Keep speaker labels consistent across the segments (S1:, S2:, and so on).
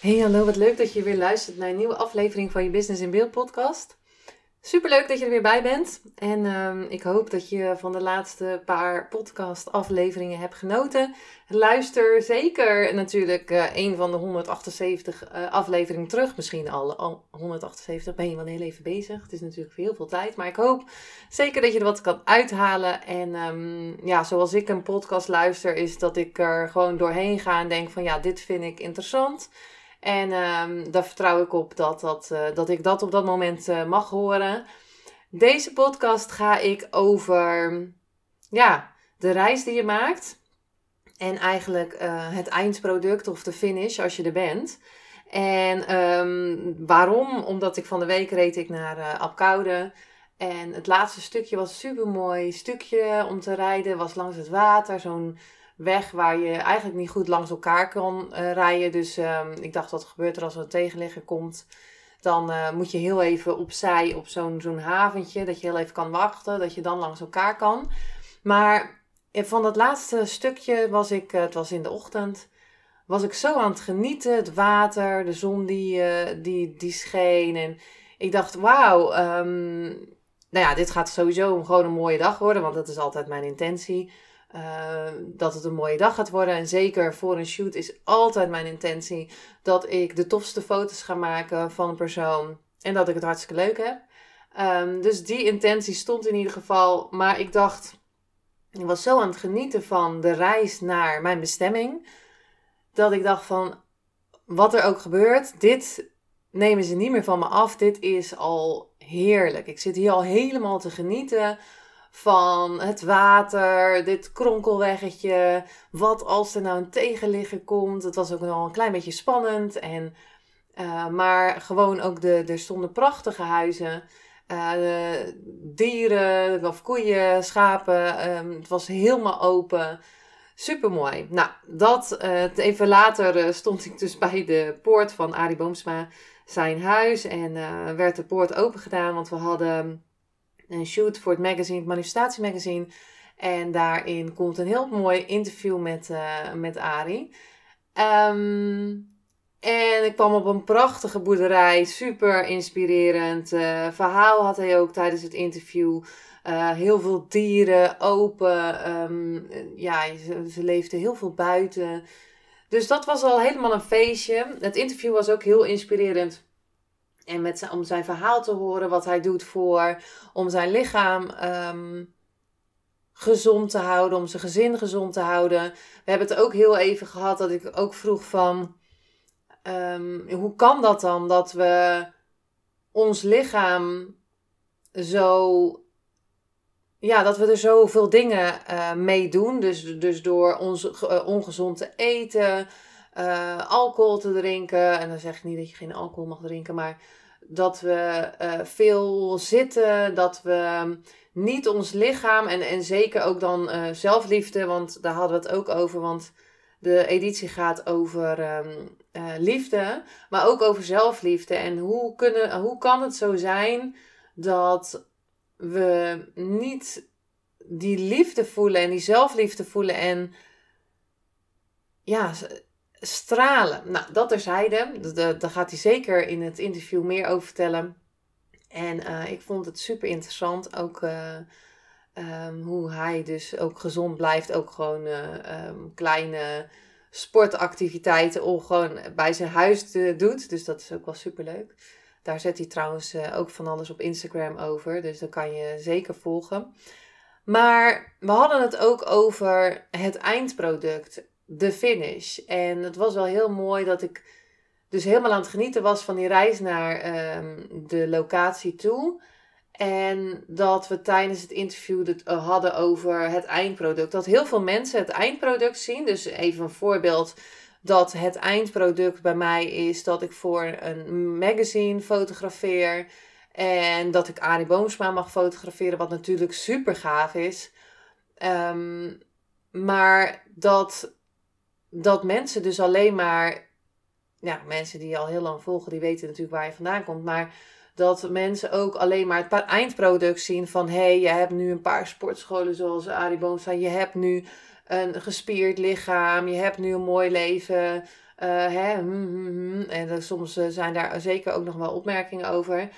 S1: Hey hallo, wat leuk dat je weer luistert naar een nieuwe aflevering van je Business in Beeld podcast. Superleuk dat je er weer bij bent. En ehm, ik hoop dat je van de laatste paar podcast afleveringen hebt genoten. Luister zeker natuurlijk uh, een van de 178 uh, eh, afleveringen terug. Misschien al, al 178 ben je wel heel even bezig. Het is natuurlijk heel veel tijd. Maar ik hoop zeker dat je er wat kan uithalen. En um, ja, zoals ik een podcast luister is dat ik er gewoon doorheen ga en denk van ja, dit vind ik interessant. En um, daar vertrouw ik op dat, dat, uh, dat ik dat op dat moment uh, mag horen. Deze podcast ga ik over ja, de reis die je maakt. En eigenlijk uh, het eindproduct of de finish als je er bent. En um, waarom? Omdat ik van de week reed ik naar uh, Apkoude. En het laatste stukje was een super mooi stukje om te rijden. Was langs het water. Zo'n weg waar je eigenlijk niet goed langs elkaar kan uh, rijden. Dus um, ik dacht, wat gebeurt er als er een tegenligger komt? Dan uh, moet je heel even opzij op zo'n zo'n haventje. Dat je heel even kan wachten. Dat je dan langs elkaar kan. Maar van dat laatste stukje was ik, het was in de ochtend. Was ik zo aan het genieten. Het water, de zon die, die, die scheen. En ik dacht, wauw. Um, nou ja, dit gaat sowieso gewoon een mooie dag worden. Want dat is altijd mijn intentie. Uh, dat het een mooie dag gaat worden. En zeker voor een shoot is altijd mijn intentie dat ik de tofste foto's ga maken van een persoon. En dat ik het hartstikke leuk heb. Um, dus die intentie stond in ieder geval. Maar ik dacht, ik was zo aan het genieten van de reis naar mijn bestemming. Dat ik dacht van, wat er ook gebeurt, dit nemen ze niet meer van me af. Dit is al heerlijk. Ik zit hier al helemaal te genieten van het water, dit kronkelweggetje. Wat als er nou een tegenligger komt? Het was ook nog een klein beetje spannend. En, uh, maar gewoon ook de, er stonden prachtige huizen. Uh, dieren, of koeien, schapen. Um, het was helemaal open. Super mooi. Nou, dat uh, even later stond ik dus bij de poort van Arie Boomsma, zijn huis. En werd de poort open gedaan, want we hadden een shoot voor het magazine, het manifestatiemagazine. En daarin komt een heel mooi interview met, uh, met Ari. Um, en ik kwam op een prachtige boerderij, super inspirerend. Uh, verhaal had hij ook tijdens het interview. Uh, heel veel dieren, open. Um, ja, ze, ze leefden heel veel buiten. Dus dat was al helemaal een feestje. Het interview was ook heel inspirerend en met zijn, om zijn verhaal te horen, wat hij doet voor, om zijn lichaam um, gezond te houden, om zijn gezin gezond te houden. We hebben het ook heel even gehad dat ik ook vroeg van, um, hoe kan dat dan dat we ons lichaam zo, ja, dat we er zoveel dingen uh, mee doen. Dus, dus door ons uh, ongezond te eten, uh, alcohol te drinken. En dan zeg ik niet dat je geen alcohol mag drinken, maar dat we uh, veel zitten, dat we niet ons lichaam en, en zeker ook dan uh, zelfliefde, want daar hadden we het ook over, want de editie gaat over uh, liefde, maar ook over zelfliefde. En hoe, kunnen, hoe kan het zo zijn dat we niet die liefde voelen en die zelfliefde voelen en ja, stralen. Nou, dat terzijde. Daar gaat hij zeker in het interview meer over vertellen. En uh, ik vond het super interessant. Ook uh, um, hoe hij dus ook gezond blijft. Ook gewoon uh, um, kleine sportactiviteiten of gewoon bij zijn huis doet. Dus dat is ook wel super leuk. Daar zet hij trouwens ook van alles op Instagram over. Dus dat kan je zeker volgen. Maar we hadden het ook over het eindproduct de finish. En het was wel heel mooi dat ik dus helemaal aan het genieten was van die reis naar um, de locatie toe. En dat we tijdens het interview het eh, hadden over het eindproduct. Dat heel veel mensen het eindproduct zien. Dus even een voorbeeld. Dat het eindproduct bij mij is dat ik voor een magazine fotografeer. En dat ik Arie Boomsma mag fotograferen. Wat natuurlijk super gaaf is. Ehm, maar dat, dat mensen dus alleen maar. Ja, mensen die je al heel lang volgen, die weten natuurlijk waar je vandaan komt. Maar dat mensen ook alleen maar het eindproduct zien van hé, hey, je hebt nu een paar sportscholen zoals Arie Boomsma, je hebt nu een gespierd lichaam, je hebt nu een mooi leven. Uh, hè, hm, hm, hm. En soms eh, zijn daar zeker ook nog wel opmerkingen over.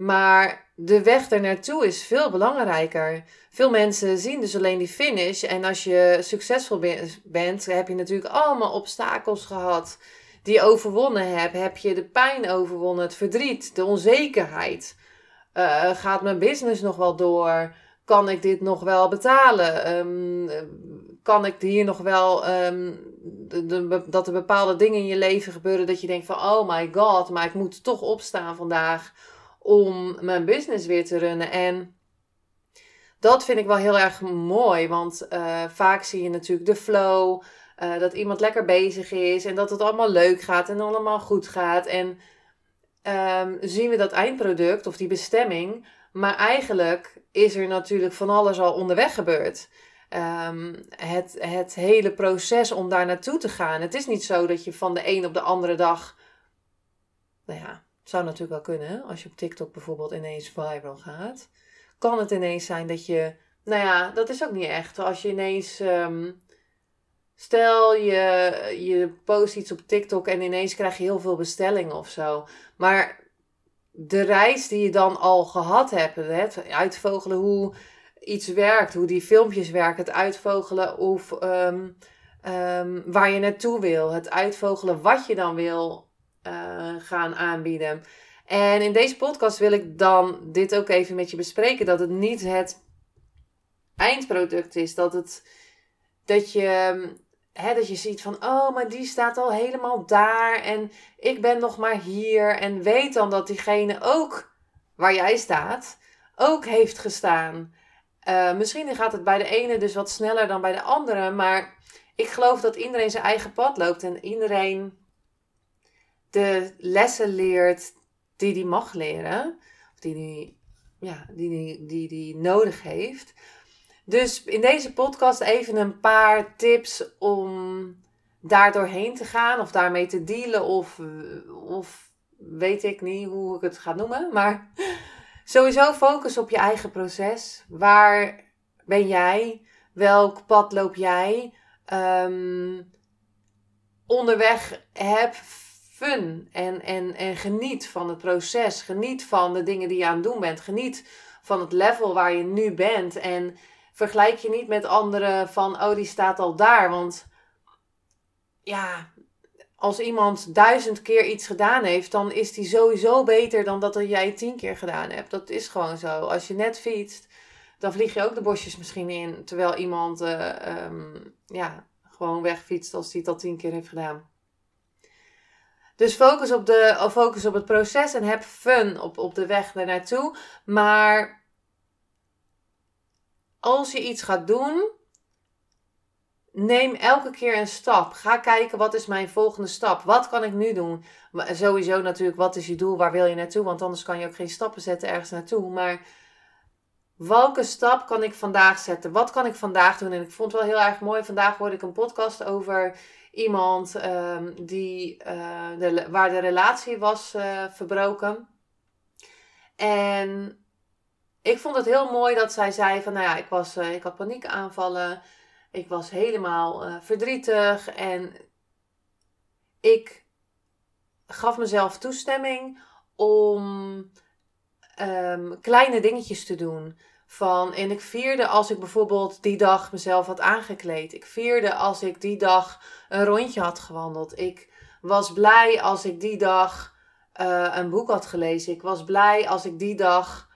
S1: Maar de weg er naartoe is veel belangrijker. Veel mensen zien dus alleen die finish. En als je succesvol bent, heb je natuurlijk allemaal obstakels gehad die je overwonnen hebt. Heb je de pijn overwonnen, het verdriet, de onzekerheid? Uh, gaat mijn business nog wel door? Kan ik dit nog wel betalen? Um, kan ik hier nog wel um, de, dat er bepaalde dingen in je leven gebeuren dat je denkt van oh my god, maar ik moet toch opstaan vandaag om mijn business weer te runnen. En dat vind ik wel heel erg mooi, want uh, vaak zie je natuurlijk de flow. Uh, dat iemand lekker bezig is en dat het allemaal leuk gaat en allemaal goed gaat. En um, zien we dat eindproduct of die bestemming. Maar eigenlijk is er natuurlijk van alles al onderweg gebeurd. Um, het, het hele proces om daar naartoe te gaan. Het is niet zo dat je van de een op de andere dag. Nou ja, zou natuurlijk wel kunnen. Als je op TikTok bijvoorbeeld ineens viral gaat. Kan het ineens zijn dat je. Nou ja, dat is ook niet echt. Als je ineens. Um, Stel je, je post iets op TikTok en ineens krijg je heel veel bestellingen of zo. Maar de reis die je dan al gehad hebt, het uitvogelen hoe iets werkt, hoe die filmpjes werken, het uitvogelen of ehm, ehm, waar je naartoe wil, het uitvogelen wat je dan wil uh, gaan aanbieden. En in deze podcast wil ik dan dit ook even met je bespreken: dat het niet het eindproduct is, dat het dat je hè, dat je ziet van, oh, maar die staat al helemaal daar en ik ben nog maar hier. En weet dan dat diegene ook waar jij staat, ook heeft gestaan. Uh, misschien gaat het bij de ene dus wat sneller dan bij de andere, maar ik geloof dat iedereen zijn eigen pad loopt en iedereen de lessen leert die hij mag leren, of die hij ja, die, die, die, die nodig heeft. Dus in deze podcast even een paar tips om daar doorheen te gaan of daarmee te dealen of, of weet ik niet hoe ik het ga noemen. Maar sowieso focus op je eigen proces. Waar ben jij? Welk pad loop jij? Um, onderweg heb fun en, en, en geniet van het proces. Geniet van de dingen die je aan het doen bent. Geniet van het level waar je nu bent. En vergelijk je niet met anderen van, oh, die staat al daar. Want ja, als iemand duizend keer iets gedaan heeft, dan is die sowieso beter dan dat jij tien keer gedaan hebt. Dat is gewoon zo. Als je net fietst, dan vlieg je ook de bosjes misschien in. Terwijl iemand uh, um, ja, gewoon wegfietst als hij het al tien keer heeft gedaan. Dus focus op, de, focus op het proces en heb fun op, op de weg naartoe. Maar als je iets gaat doen, neem elke keer een stap. Ga kijken wat is mijn volgende stap. Wat kan ik nu doen? Sowieso natuurlijk, wat is je doel? Waar wil je naartoe? Want anders kan je ook geen stappen zetten ergens naartoe. Maar welke stap kan ik vandaag zetten? Wat kan ik vandaag doen? En ik vond het wel heel erg mooi. Vandaag hoorde ik een podcast over iemand um, die, de, waar de relatie was uh, verbroken. En ik vond het heel mooi dat zij zei van, nou ja, ik, was, uh, ik had paniekaanvallen. Ik was helemaal verdrietig. En ik gaf mezelf toestemming om um, kleine dingetjes te doen. Van, en ik vierde als ik bijvoorbeeld die dag mezelf had aangekleed. Ik vierde als ik die dag een rondje had gewandeld. Ik was blij als ik die dag uh, een boek had gelezen. Ik was blij als ik die dag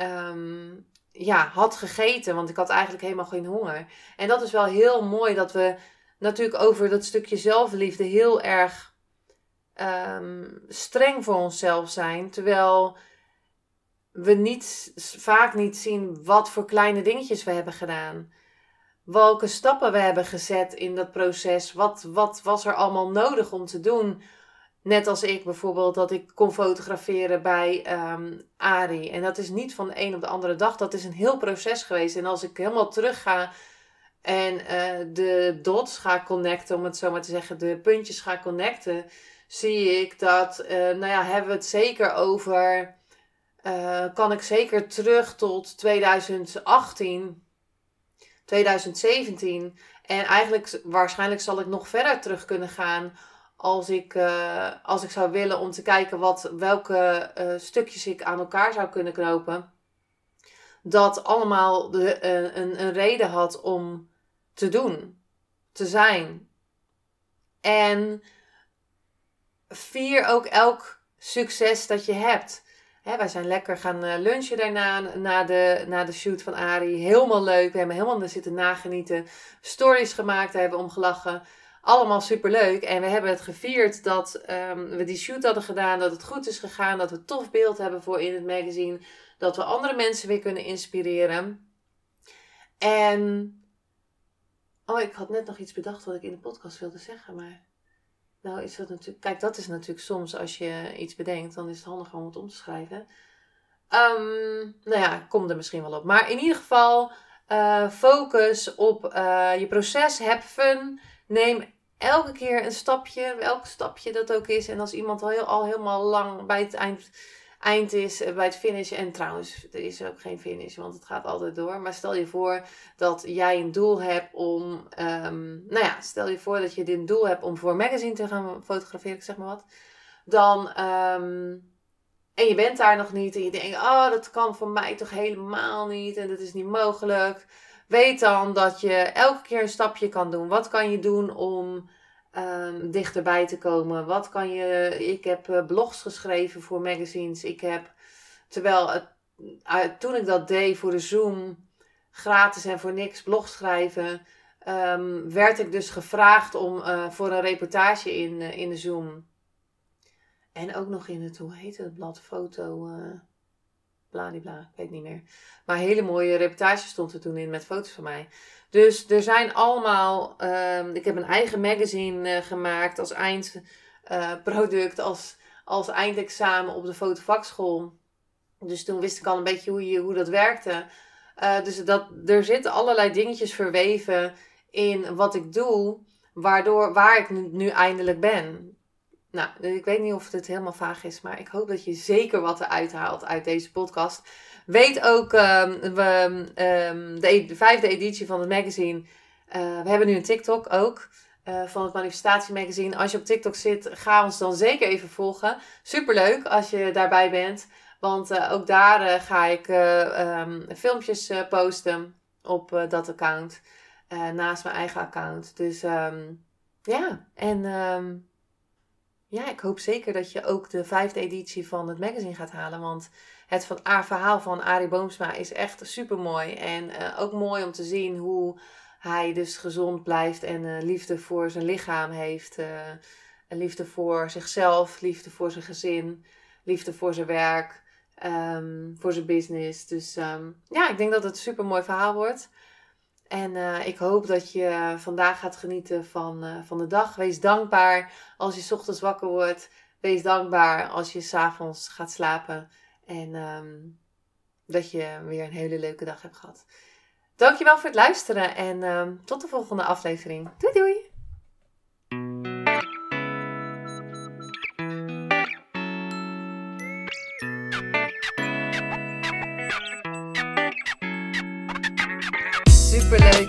S1: um, ja, had gegeten. Want ik had eigenlijk helemaal geen honger. En dat is wel heel mooi dat we natuurlijk over dat stukje zelfliefde heel erg um, streng voor onszelf zijn. Terwijl we niet, vaak niet zien wat voor kleine dingetjes we hebben gedaan. Welke stappen we hebben gezet in dat proces. Wat, wat was er allemaal nodig om te doen? Net als ik bijvoorbeeld, dat ik kon fotograferen bij um, Ari. En dat is niet van de een op de andere dag. Dat is een heel proces geweest. En als ik helemaal terug ga en uh, de dots ga connecten, om het zo maar te zeggen, de puntjes ga connecten, zie ik dat, uh, nou ja, hebben we het zeker over, uh, kan ik zeker terug tot 2018, 2017. En eigenlijk, waarschijnlijk zal ik nog verder terug kunnen gaan als ik, uh, als ik zou willen om te kijken wat, welke uh, stukjes ik aan elkaar zou kunnen knopen. Dat allemaal de, een, een reden had om te doen, te zijn. En vier ook elk succes dat je hebt. Hè, wij zijn lekker gaan lunchen daarna, na de, na de shoot van Ari. Helemaal leuk. We hebben helemaal zitten nagenieten. Stories gemaakt, hebben om gelachen allemaal superleuk. En we hebben het gevierd dat um, we die shoot hadden gedaan, dat het goed is gegaan, dat we tof beeld hebben voor in het magazine, dat we andere mensen weer kunnen inspireren. En. Oh, ik had net nog iets bedacht wat ik in de podcast wilde zeggen, maar. Nou, is dat natuurlijk. Kijk, dat is natuurlijk soms als je iets bedenkt, dan is het handig om het om te schrijven. Um, nou ja, kom er misschien wel op. Maar in ieder geval, uh, focus op uh, je proces. Heb fun. Neem elke keer een stapje, welk stapje dat ook is. En als iemand al, heel, al helemaal lang bij het eind, eind is, eh, bij het finish. En trouwens, er is ook geen finish, want het gaat altijd door. Maar stel je voor dat jij een doel hebt om. Um, nou ja, stel je voor dat je dit doel hebt om voor magazine te gaan fotograferen, zeg maar wat. Dan. Um, en je bent daar nog niet en je denkt, oh, dat kan voor mij toch helemaal niet en dat is niet mogelijk. Weet dan dat je elke keer een stapje kan doen. Wat kan je doen om um, dichterbij te komen? Wat kan je. Ik heb uh, blogs geschreven voor magazines. Ik heb. Terwijl toen ik dat deed voor de Zoom, gratis en voor niks blog schrijven, um, werd ik dus gevraagd om uh, voor een reportage in, in de Zoom. En ook nog in het, hoe heet het blad, foto bladibla, ik weet niet meer. Maar een hele mooie reportage stond er toen in met foto's van mij. Dus er zijn allemaal, um, ik heb een eigen magazine uh, gemaakt als eindproduct, uh, als, als eindexamen op de fotovakschool. Dus toen wist ik al een beetje hoe, je, hoe dat werkte. Uh, dus dat, er zitten allerlei dingetjes verweven in wat ik doe, waardoor, waar ik nu eindelijk ben. Nou, ik weet niet of het helemaal vaag is, maar ik hoop dat je zeker wat eruit haalt uit deze podcast. Weet ook, um, we, um, de, e-, de, vijfde editie van het magazine. Uh, we hebben nu een TikTok ook. Uh, van het manifestatiemagazine. Als je op TikTok zit, ga ons dan zeker even volgen. Superleuk als je daarbij bent. Want uh, ook daar ga ik um, filmpjes posten op dat account. naast mijn eigen account. Dus ja, en ja, ik hoop zeker dat je ook de vijfde editie van het magazine gaat halen. Want het van, verhaal van Arie Boomsma is echt super mooi. En uh, ook mooi om te zien hoe hij dus gezond blijft en uh, liefde voor zijn lichaam heeft. Uh, liefde voor zichzelf, liefde voor zijn gezin, liefde voor zijn werk, um, voor zijn business. Dus um, ja, ik denk dat het een super mooi verhaal wordt. En uh, ik hoop dat je vandaag gaat genieten van, uh, van de dag. Wees dankbaar als je ochtends wakker wordt. Wees dankbaar als je s'avonds gaat slapen. En um, dat je weer een hele leuke dag hebt gehad. Dankjewel voor het luisteren en um, tot de volgende aflevering. Doei doei!